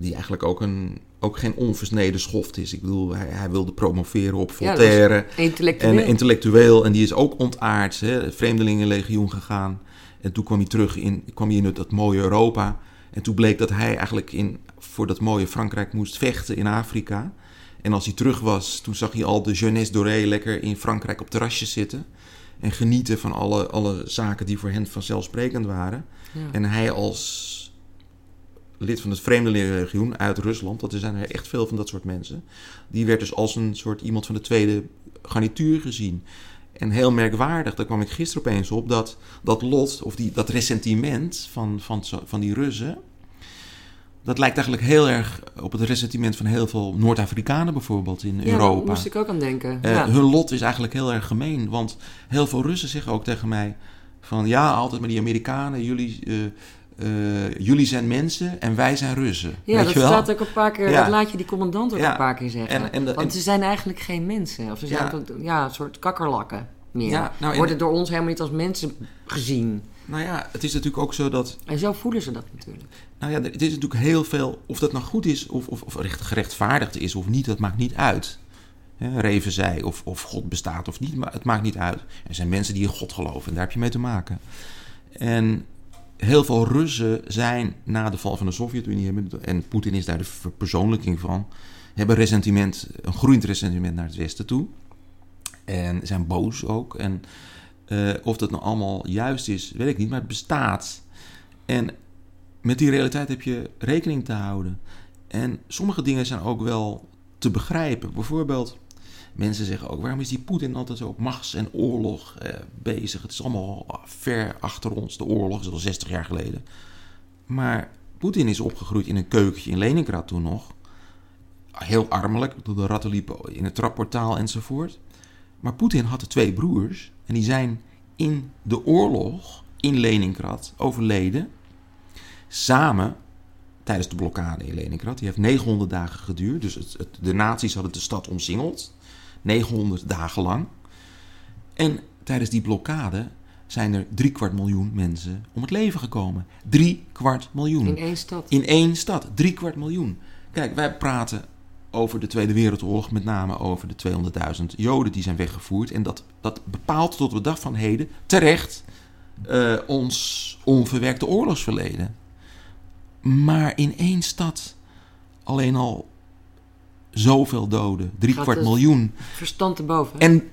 die eigenlijk ook, een, ook geen onversneden schoft is. Ik bedoel, hij, hij wilde promoveren op Ja, Voltaire. Intellectueel. en intellectueel, en die is ook ontaard, hè, het Vreemdelingenlegioen gegaan. En toen kwam hij terug in, kwam hij in dat mooie Europa. En toen bleek dat hij eigenlijk in, voor dat mooie Frankrijk moest vechten in Afrika. En als hij terug was, toen zag hij al de jeunesse dorée lekker in Frankrijk op terrasjes zitten. En genieten van alle, alle zaken die voor hen vanzelfsprekend waren. Ja. En hij als lid van het Vreemdelingenlegioen uit Rusland, dat er zijn er echt veel van dat soort mensen, die werd dus als een soort iemand van de tweede garnituur gezien. En heel merkwaardig, daar kwam ik gisteren opeens op, dat dat lot, of die, dat ressentiment van, van, van die Russen, dat lijkt eigenlijk heel erg op het ressentiment van heel veel Noord-Afrikanen bijvoorbeeld in Ja, Europa. daar moest ik ook aan denken. Eh, ja. Hun lot is eigenlijk heel erg gemeen. Want heel veel Russen zeggen ook tegen mij: van ja, altijd maar die Amerikanen, jullie, eh, eh, jullie zijn mensen en wij zijn Russen. Ja, Weet dat je wel? staat ook een paar keer, Ja. dat laat je die commandant ook Ja. een paar keer zeggen. En- en de- Want en- ze zijn eigenlijk geen mensen. Of ze zijn Ja. ook- ja, een soort kakkerlakken meer. Ja, nou, en- Worden door ons helemaal niet als mensen gezien. Nou ja, het is natuurlijk ook zo dat En zo voelen ze dat natuurlijk. Nou ja, het is natuurlijk heel veel. Of dat nou goed is of, of, of recht- gerechtvaardigd is of niet, dat maakt niet uit. Reven zei of, of God bestaat of niet, maar het maakt niet uit. Er zijn mensen die in God geloven en daar heb je mee te maken. En heel veel Russen zijn na de val van de Sovjet-Unie, en Poetin is daar de verpersoonlijking van, hebben ressentiment, een groeiend ressentiment naar het Westen toe. En zijn boos ook. En eh, of dat nou allemaal juist is, weet ik niet, maar het bestaat. En met die realiteit heb je rekening te houden. En sommige dingen zijn ook wel te begrijpen. Bijvoorbeeld, mensen zeggen ook: waarom is die Poetin altijd zo op machts- en oorlog eh, bezig? Het is allemaal ver achter ons. De oorlog is al 60 jaar geleden. Maar Poetin is opgegroeid in een keukentje in Leningrad toen nog. Heel armelijk, de ratten liepen in het trapportaal enzovoort. Maar Poetin had twee broers en die zijn in de oorlog in Leningrad overleden. Samen tijdens de blokkade in Leningrad. Die heeft 900 dagen geduurd. Dus het- de nazi's hadden de stad omsingeld. 900 dagen lang. En tijdens die blokkade zijn er drie kwart miljoen mensen om het leven gekomen. Drie kwart miljoen. In één stad. In één stad, drie kwart miljoen. Kijk, wij praten over de Tweede Wereldoorlog, met name over de 200.000 Joden die zijn weggevoerd. En dat, dat bepaalt tot de dag van heden terecht eh, ons onverwerkte oorlogsverleden. Maar in één stad alleen al zoveel doden, drie Gaat kwart miljoen. Verstand te boven. En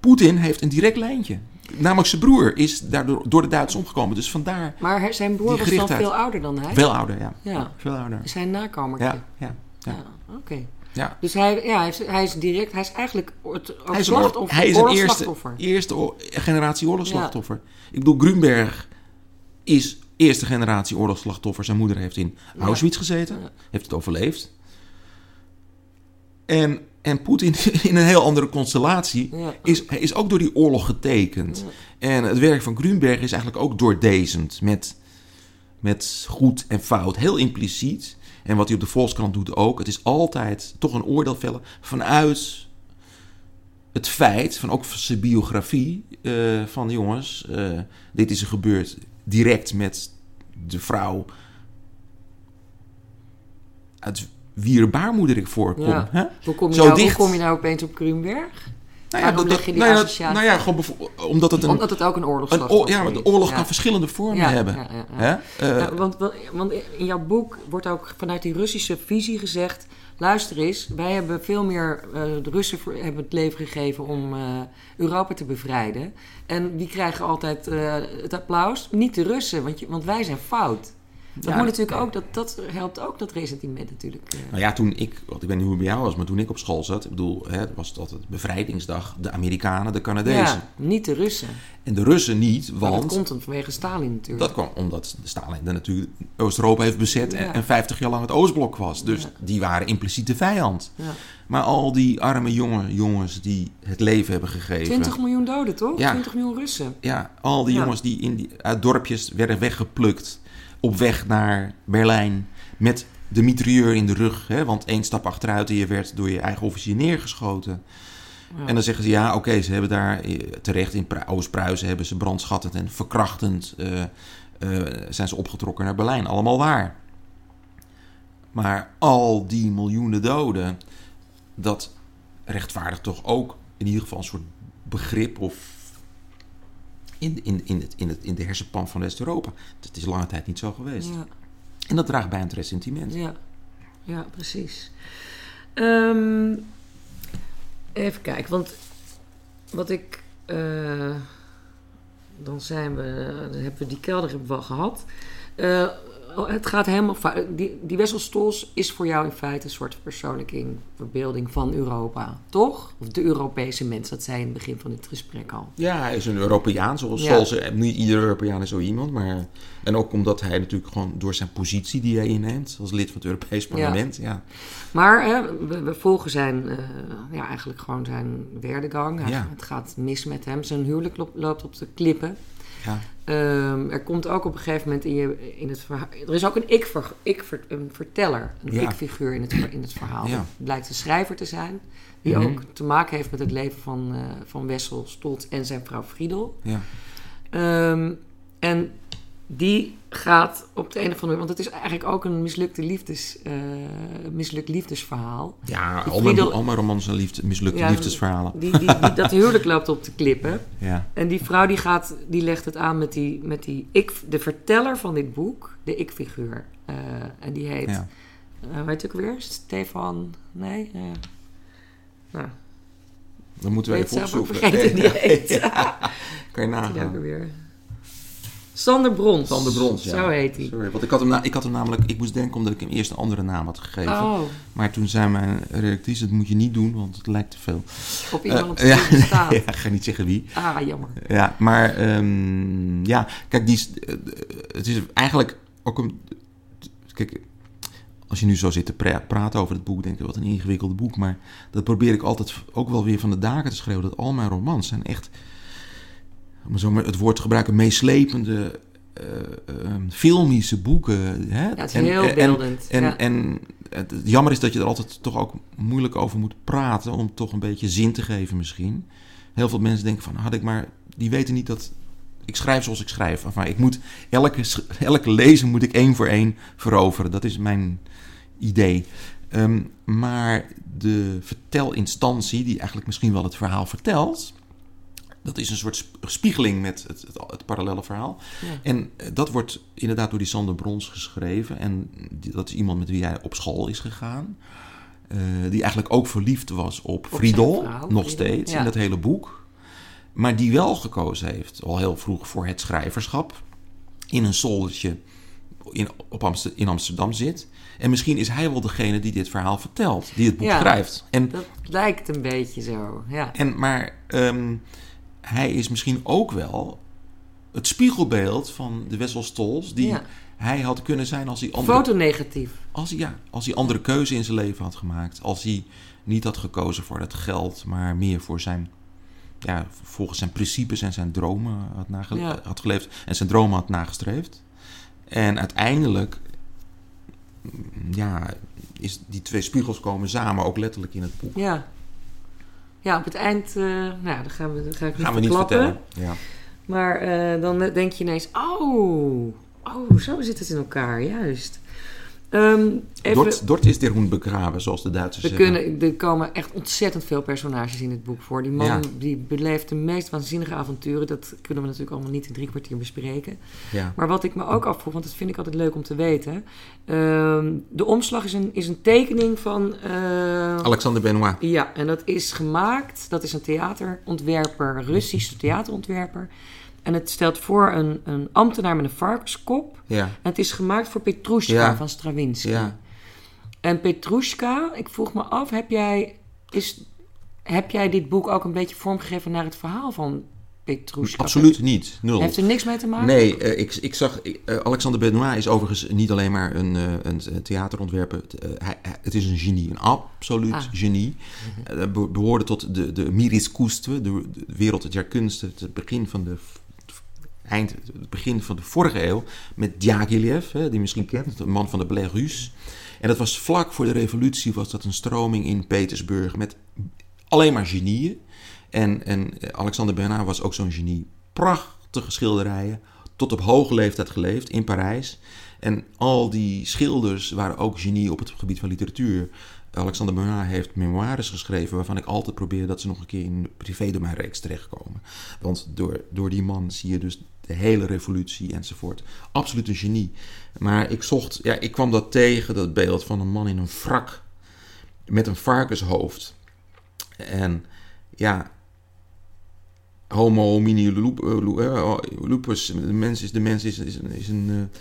Poetin heeft een direct lijntje. Namelijk zijn broer is daardoor door de Duitsers omgekomen. Dus vandaar Maar zijn broer was dan veel ouder dan hij? veel ouder, ja. Ja. Veel ouder. Zijn nakomertje. Ja, ja, ja. Ja, oké. ja. Dus hij, ja, hij, is, hij is direct, hij is eigenlijk het Hij is slachtoffer, hij is een eerste, eerste generatie oorlogsslachtoffer. Ik bedoel, Grunberg is eerste generatie oorlogsslachtoffer. Zijn moeder heeft in. Auschwitz gezeten, heeft het overleefd. En, en Poetin in een heel andere constellatie Ja. is, hij is ook door die oorlog getekend. En het werk van Grunberg is eigenlijk ook doordezend met, met goed en fout, heel impliciet. En wat hij op de Volkskrant doet ook. Het is altijd toch een oordeel vellen vanuit het feit, van ook zijn biografie, eh, van jongens, eh, dit is er gebeurd direct met de vrouw uit baarmoeder ik voorkom. Ja. Hè? Hoe, kom je Zo nou, dicht. hoe kom je nou opeens op Grunberg? Nou Waarom leg je die nou ja, associatie? nou ja, gewoon omdat het een, Omdat het ook een een oorlogsslachtoffer oor- ja, de is. oorlog Ja. kan verschillende vormen Ja, hebben. ja, ja, ja. Hè? Eh, Ja, want, want- in jouw boek wordt ook vanuit die Russische visie gezegd... luister eens, wij hebben veel meer... eh, de Russen hebben het leven gegeven om eh, Europa te bevrijden. En die krijgen altijd het applaus. Niet de Russen, want, je, want wij zijn fout. Dat Ja, moet natuurlijk ja. ook, dat, dat helpt ook dat resentiment natuurlijk. eh. Nou ja, toen ik, want ik weet niet hoe het bij jou was, maar toen ik op school zat, ik bedoel, hè, was het altijd bevrijdingsdag, de Amerikanen, de Canadezen. ja, niet de Russen. En de Russen niet, Maar dat want komt dan vanwege Stalin natuurlijk. dat kwam omdat Stalin dan natuurlijk Oost-Europa heeft bezet en, Ja. en 50 jaar lang het Oostblok was. Dus Ja. die waren impliciet de vijand. Ja. Maar al die arme jonge jongens die het leven hebben gegeven. 20 miljoen doden, toch? Ja. 20 miljoen Russen. Ja, al die Ja. jongens die, in die uit dorpjes werden weggeplukt op weg naar Berlijn met de mitrailleur in de rug. Hè, want één stap achteruit en je werd door je eigen officier neergeschoten. Ja. En dan zeggen ze ja, oké, ze hebben daar eh, terecht in Pru- Oost-Pruisen hebben ze brandschattend en verkrachtend eh, eh, zijn ze opgetrokken naar Berlijn. Allemaal waar. Maar al die miljoenen doden, dat rechtvaardigt toch ook in ieder geval een soort begrip of in, in, in, het, in, het, in de hersenpan van West-Europa. Het is lange tijd niet zo geweest. Ja. En dat draagt bij aan het ressentiment. Ja, ja precies. Ehm, even kijken, want wat ik. eh, dan zijn we. Dan hebben we die kelder hebben we wel gehad. Eh, het gaat helemaal. Die, die Wessel Stols is voor jou in feite een soort verpersoonlijking, verbeelding van Europa, toch? Of de Europese mens, dat zei in het begin van dit gesprek al. Ja, hij is een Europeaan, zoals, Ja. zoals eh, niet iedere Europeaan is zo iemand. Maar, en ook omdat hij natuurlijk gewoon door zijn positie die hij inneemt als lid van het Europees Parlement. Ja. Maar hè, we, we volgen zijn, eh, ja, eigenlijk gewoon zijn werdegang. Hij- Ja. Het gaat mis met hem. Zijn huwelijk loopt op de klippen. Ja. Ehm, er komt ook op een gegeven moment in, je, in het verhaal... Er is ook een ik, ver, ik ver- een verteller, een Ja. ik-figuur in het, in het verhaal. Ja. Dat blijkt een schrijver te zijn. Die Mhm. ook te maken heeft met het leven van, eh, van Wessel Stoltz en zijn vrouw Friedel. Ja. Ehm, en die gaat op de een of andere manier... Want het is eigenlijk ook een mislukte liefdes, eh, mislukt liefdesverhaal. Ja, al mijn, Friedel- al mijn romans zijn liefde, mislukte Ja, liefdesverhalen. Die, die, die, dat huwelijk loopt op de klippen. Ja. En die vrouw die gaat, die legt het aan met die, met die ik, de verteller van dit boek, de ik-figuur. Eh, en die heet, Ja. eh, weet ook weer? Stefan, nee? eh, nou, Dan moeten we even zelf ook opzoeken. vergeten die heet. Kan je nagaan. Sander Brons. Sander Brons, ja. Zo heet hij. Sorry, want ik had, hem na- ik had hem namelijk... Ik moest denken omdat ik hem eerst een andere naam had gegeven. Oh, Maar toen zei mijn redactrice, dat moet je niet doen, want het lijkt te veel. op iemand op Eh, ja, staat. ja, ik ga niet zeggen wie. Ah, jammer. Ja, maar ehm, ja, kijk, die, eh, het is eigenlijk ook een... Kijk, als je nu zo zit te pra- praten over het boek, denk je, wat een ingewikkeld boek. Maar dat probeer ik altijd ook wel weer van de daken te schreeuwen. Dat al mijn romans zijn echt, om zo maar het woord te gebruiken, meeslepende, eh, ehm, filmische boeken. Hè? Ja, het is En- heel en- beeldend. en, ja. en het, het jammer is dat je er altijd toch ook moeilijk over moet praten. Om toch een beetje zin te geven misschien. Heel veel mensen denken van, had ik maar... Die weten niet dat... Ik schrijf zoals ik schrijf. Enfin, ik moet elke, elke lezer moet ik één voor één veroveren. Dat is mijn idee. Ehm, maar de vertelinstantie, die eigenlijk misschien wel het verhaal vertelt... Dat is een soort sp- spiegeling met het, het, het parallele verhaal. Ja. En eh, dat wordt inderdaad door die Sander Brons geschreven. En dat is iemand met wie hij op school is gegaan. Eh, die eigenlijk ook verliefd was op zijn Friedel, vrouw, nog steeds, ja. in dat hele boek. Maar die wel gekozen heeft, al heel vroeg, voor het schrijverschap. In een zoldertje in, op Amster- in Amsterdam zit. En misschien is hij wel degene die dit verhaal vertelt, die het boek Ja. schrijft. En Dat lijkt een beetje zo, ja. en, maar ehm, hij is misschien ook wel het spiegelbeeld van de Wessel Stolz... die Ja. hij had kunnen zijn als hij, andere, Fotonegatief. als, hij, ja, als hij andere keuze in zijn leven had gemaakt. Als hij niet had gekozen voor het geld, maar meer voor zijn... Ja, volgens zijn principes en zijn dromen had, nage- Ja. had geleefd. En zijn dromen had nagestreefd. En uiteindelijk... mm, Ja, is die twee spiegels komen samen, ook letterlijk in het boek. Ja. Ja, op het eind, eh, nou, dan gaan we, dan ga ik niet Gaan we niet vertellen. Ja. Maar eh, dan denk je ineens, oh, oh, zo zit het in elkaar, juist. Ehm, even, Dort, Dort is der Hoen begraven, zoals de Duitsers we zeggen. kunnen, er komen echt ontzettend veel personages in het boek voor. Die man Ja. die beleeft de meest waanzinnige avonturen. Dat kunnen we natuurlijk allemaal niet in drie kwartier bespreken. Ja. Maar wat ik me ook afvroeg, want dat vind ik altijd leuk om te weten. ehm, de omslag is een, is een tekening van... eh, Alexander Benoit. ja, en dat is gemaakt. Dat is een theaterontwerper, Russische theaterontwerper. En het stelt voor een, een ambtenaar met een varkenskop. Ja. En het is gemaakt voor Petrushka Ja. van Stravinsky. Ja. En Petrushka, ik vroeg me af, heb jij, is, heb jij dit boek ook een beetje vormgegeven naar het verhaal van Petrushka? Absoluut niet. Nul. Heeft er niks mee te maken? Nee, eh, ik, ik zag. eh, Alexander Benoit is overigens niet alleen maar een, eh, een theaterontwerper. Het, hij, het is een genie, een absoluut Ah. genie. Hij be- behoorde tot de, de Miriskunstwe, de, de wereld der kunsten, het begin van de. Eind, het begin van de vorige eeuw met Diaghilev, die misschien kent, de man van de Russe. En dat was vlak voor de revolutie, was dat een stroming in Petersburg met alleen maar genieën. En, en Alexander Benoit was ook zo'n genie. Prachtige schilderijen, tot op hoge leeftijd geleefd in Parijs. En al die schilders waren ook genie op het gebied van literatuur. Alexander Benoit heeft memoires geschreven waarvan ik altijd probeer dat ze nog een keer in privédomeinreeks terechtkomen. Want door, door die man zie je dus de hele revolutie enzovoort. Absoluut een genie. Maar ik zocht, ja, ik kwam dat tegen, dat beeld van een man in een wrak met een varkenshoofd. En ja, homo homini eh, eh, lupus, de mens is, de mens is, is, is een, eh,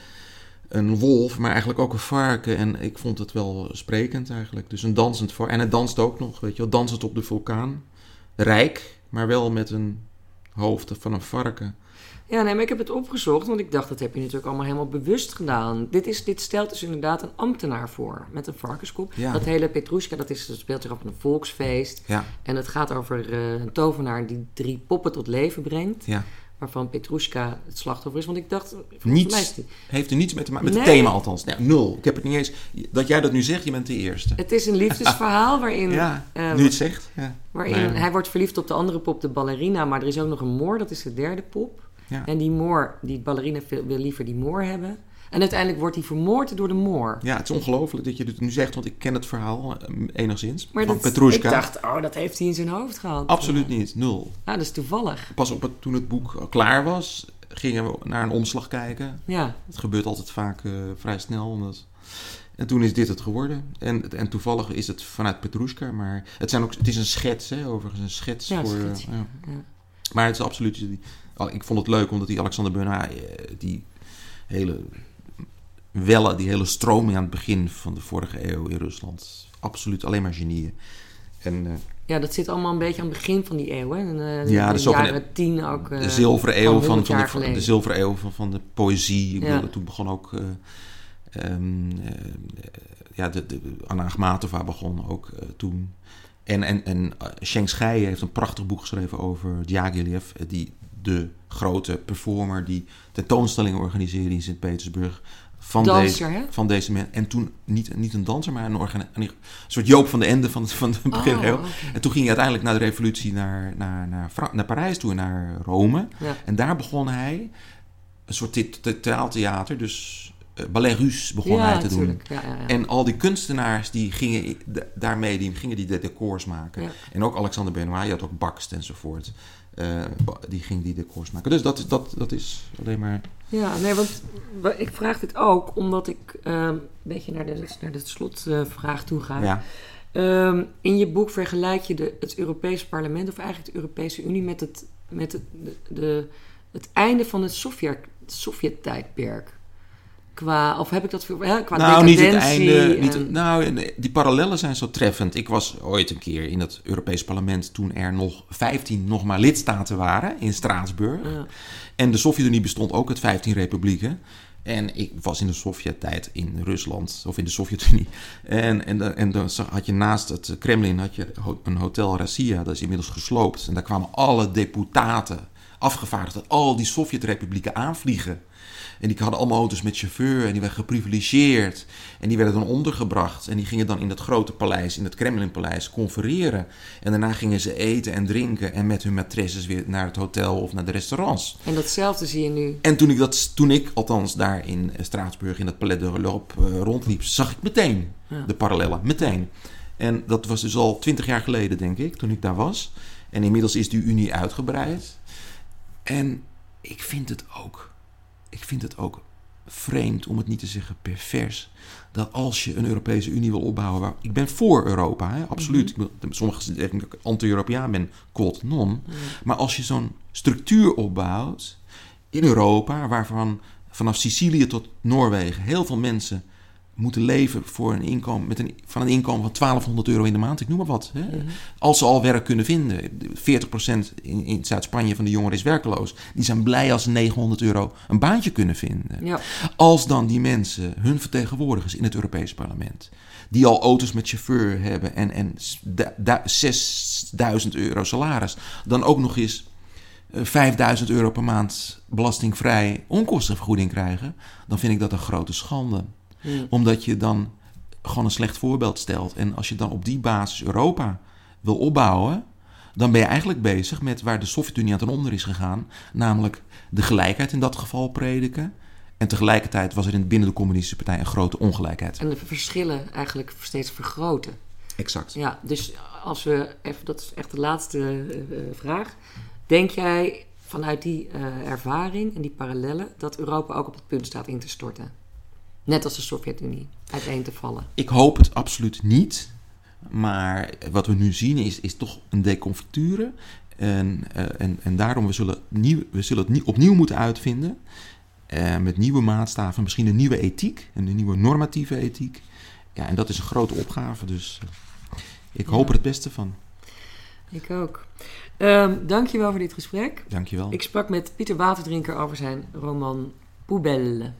een wolf, maar eigenlijk ook een varken. En ik vond het wel sprekend eigenlijk. Dus een dansend varken. En het danst ook nog, weet je wel, dansend op de vulkaan. Rijk, maar wel met een hoofd van een varken. Ja, nee, maar ik heb het opgezocht, want ik dacht, dat heb je natuurlijk allemaal helemaal bewust gedaan. Dit, is, dit stelt dus inderdaad een ambtenaar voor, met een varkenskop. Ja. Dat hele Petrushka, dat, is, dat speelt zich af op een volksfeest. Ja, En het gaat over eh, een tovenaar die drie poppen tot leven brengt. ja, waarvan Petrushka het slachtoffer is. Want ik dacht, Niets. mij die- Heeft er niets mee te maken. Met Nee. het thema althans. Nee, nul. Ik heb het niet eens... Dat jij dat nu zegt, je bent de eerste. het is een liefdesverhaal waarin, Ja, eh, nu het zegt. Ja. waarin Nee. hij wordt verliefd op de andere pop, de ballerina. Maar er is ook nog een moor, dat is de derde pop. Ja. En die moor, die ballerina wil, liever die moor hebben. En uiteindelijk wordt hij vermoord door de moor. Ja, het is ongelooflijk dat je dit nu zegt, want ik ken het verhaal eh, enigszins. Maar van dat, Petrushka. ik dacht, oh, dat heeft hij in zijn hoofd gehad. Absoluut niet, nul. Ah, dat is toevallig. Pas op toen het boek klaar was, gingen we naar een omslag kijken. Ja, Het gebeurt altijd vaak eh, vrij snel. Omdat... En toen is dit het geworden. En, en toevallig is het vanuit Petrushka, maar het, zijn ook, het is een schets, hè, overigens. Een schets Ja, voor... eh, schetsje. ja. Ja. Maar het is absoluut... die- Ik vond het leuk omdat die Alexander Benoit, eh, die hele wellen, die hele stroming aan het begin van de vorige eeuw in Rusland, absoluut alleen maar genieën. En eh, ja, dat zit allemaal een beetje aan het begin van die eeuw. Hè? En, eh, Ja, de dat is ook een- jaren tien ook. de zilveren eeuw van, 100 van, de, zilveren eeuw van, van de poëzie. Ik Ja. bedoel, toen begon ook eh, ja, de, de Anna Akhmatova begon ook toen. En, en, en uh, Sheng heeft een prachtig boek geschreven over Diaghilev, die de grote performer die tentoonstellingen organiseerde in Sint-Petersburg. Van deze, Danser, hè? van deze man. En toen niet, niet een danser, maar een, organ, een soort Joop van de Ende van, van begin Oh, eeuw. oké. En toen ging hij uiteindelijk na de revolutie naar, naar, naar, Fra- naar Parijs toe, naar Rome. Ja. En daar begon hij een soort the- the- theatertheater, dus eh, ballet russe begon ja, hij te doen. natuurlijk. Ja, ja, ja. En al die kunstenaars die gingen daarmee die gingen die de decors maken. En ook Alexander Benoit, je had ook Bakst enzovoort. Eh, die ging die decors maken. Dus dat, is- dat, dat is alleen maar... Ja, nee, want wa- ik vraag dit ook omdat ik ehm, een beetje naar de, naar de slotvraag toe ga. Ja, Ehm, in je boek vergelijk je de, het Europese parlement, of eigenlijk de Europese Unie, met het, met het, de, de- het einde van het Sovjet, Sovjet-tijdperk. Qua, of heb ik dat veel, hè, qua nou, niet het einde. Niet, en- nou, die parallellen zijn zo treffend. Ik was ooit een keer in het Europees Parlement toen er nog 15 nog maar lidstaten waren in Straatsburg. Ja. En de Sovjet-Unie bestond ook uit 15 republieken. En ik was in de Sovjet-tijd in Rusland, of in de Sovjet-Unie. En, en, dan- en dan had je naast het Kremlin had je een hotel Rassia, dat is inmiddels gesloopt. En daar kwamen alle deputaten, afgevaardigden, al die Sovjet-republieken aanvliegen. En die hadden allemaal auto's met chauffeur en die werden geprivilegeerd. En die werden dan ondergebracht. En die gingen dan in dat grote paleis, in het Kremlinpaleis, confereren. En daarna gingen ze eten en drinken en met hun maîtresses weer naar het hotel of naar de restaurants. En datzelfde zie je nu. En toen ik, dat, toen ik althans daar in eh, Straatsburg in het Palais de l'Europe eh, rondliep, zag ik meteen Ja. de parallellen. Meteen. En dat was dus al twintig jaar geleden, denk ik, toen ik daar was. En inmiddels is die Unie uitgebreid. En ik vind het ook, ik vind het ook vreemd, om het niet te zeggen pervers, dat als je een Europese Unie wil opbouwen, waar, ik ben voor Europa, hè, absoluut. Ik ben- Sommigen zeggen dat ik anti-Europeaan ben, quod non. Maar als je zo'n structuur opbouwt in Europa, waarvan vanaf Sicilië tot Noorwegen heel veel mensen moeten leven voor een inkomen, met een, van een inkomen van 1200 euro in de maand, ik noem maar wat. Hè? Als ze al werk kunnen vinden. 40% in, in Zuid-Spanje van de jongeren is werkeloos. Die zijn blij als ze 900 euro een baantje kunnen vinden. Ja. Als dan die mensen, hun vertegenwoordigers in het Europese parlement, die al auto's met chauffeur hebben en, en s- da- da- 6000 euro salaris, dan ook nog eens eh, 5000 euro per maand belastingvrij onkostenvergoeding krijgen, dan vind ik dat een grote schande. Hmm. Omdat je dan gewoon een slecht voorbeeld stelt. En als je dan op die basis Europa wil opbouwen, dan ben je eigenlijk bezig met waar de Sovjet-Unie aan ten onder is gegaan, namelijk de gelijkheid in dat geval prediken. En tegelijkertijd was er in binnen de communistische partij een grote ongelijkheid. En de verschillen eigenlijk steeds vergroten. Exact. Ja, dus als we even, dat is echt de laatste eh, eh, vraag. Denk jij vanuit die eh, ervaring en die parallellen dat Europa ook op het punt staat in te storten? Net als de Sovjet-Unie uiteen te vallen. Ik hoop het absoluut niet. Maar wat we nu zien is, is toch een deconfiture. En, eh, en, en daarom we zullen, nieuw, we zullen het nie- opnieuw moeten uitvinden. Eh, met nieuwe maatstaven, misschien een nieuwe ethiek. En een nieuwe normatieve ethiek. Ja, en dat is een grote opgave. Dus eh, ik hoop Ja. er het beste van. Ik ook. Ehm dankjewel voor dit gesprek. Dankjewel. Ik sprak met Pieter Waterdrinker over zijn roman Poubelle.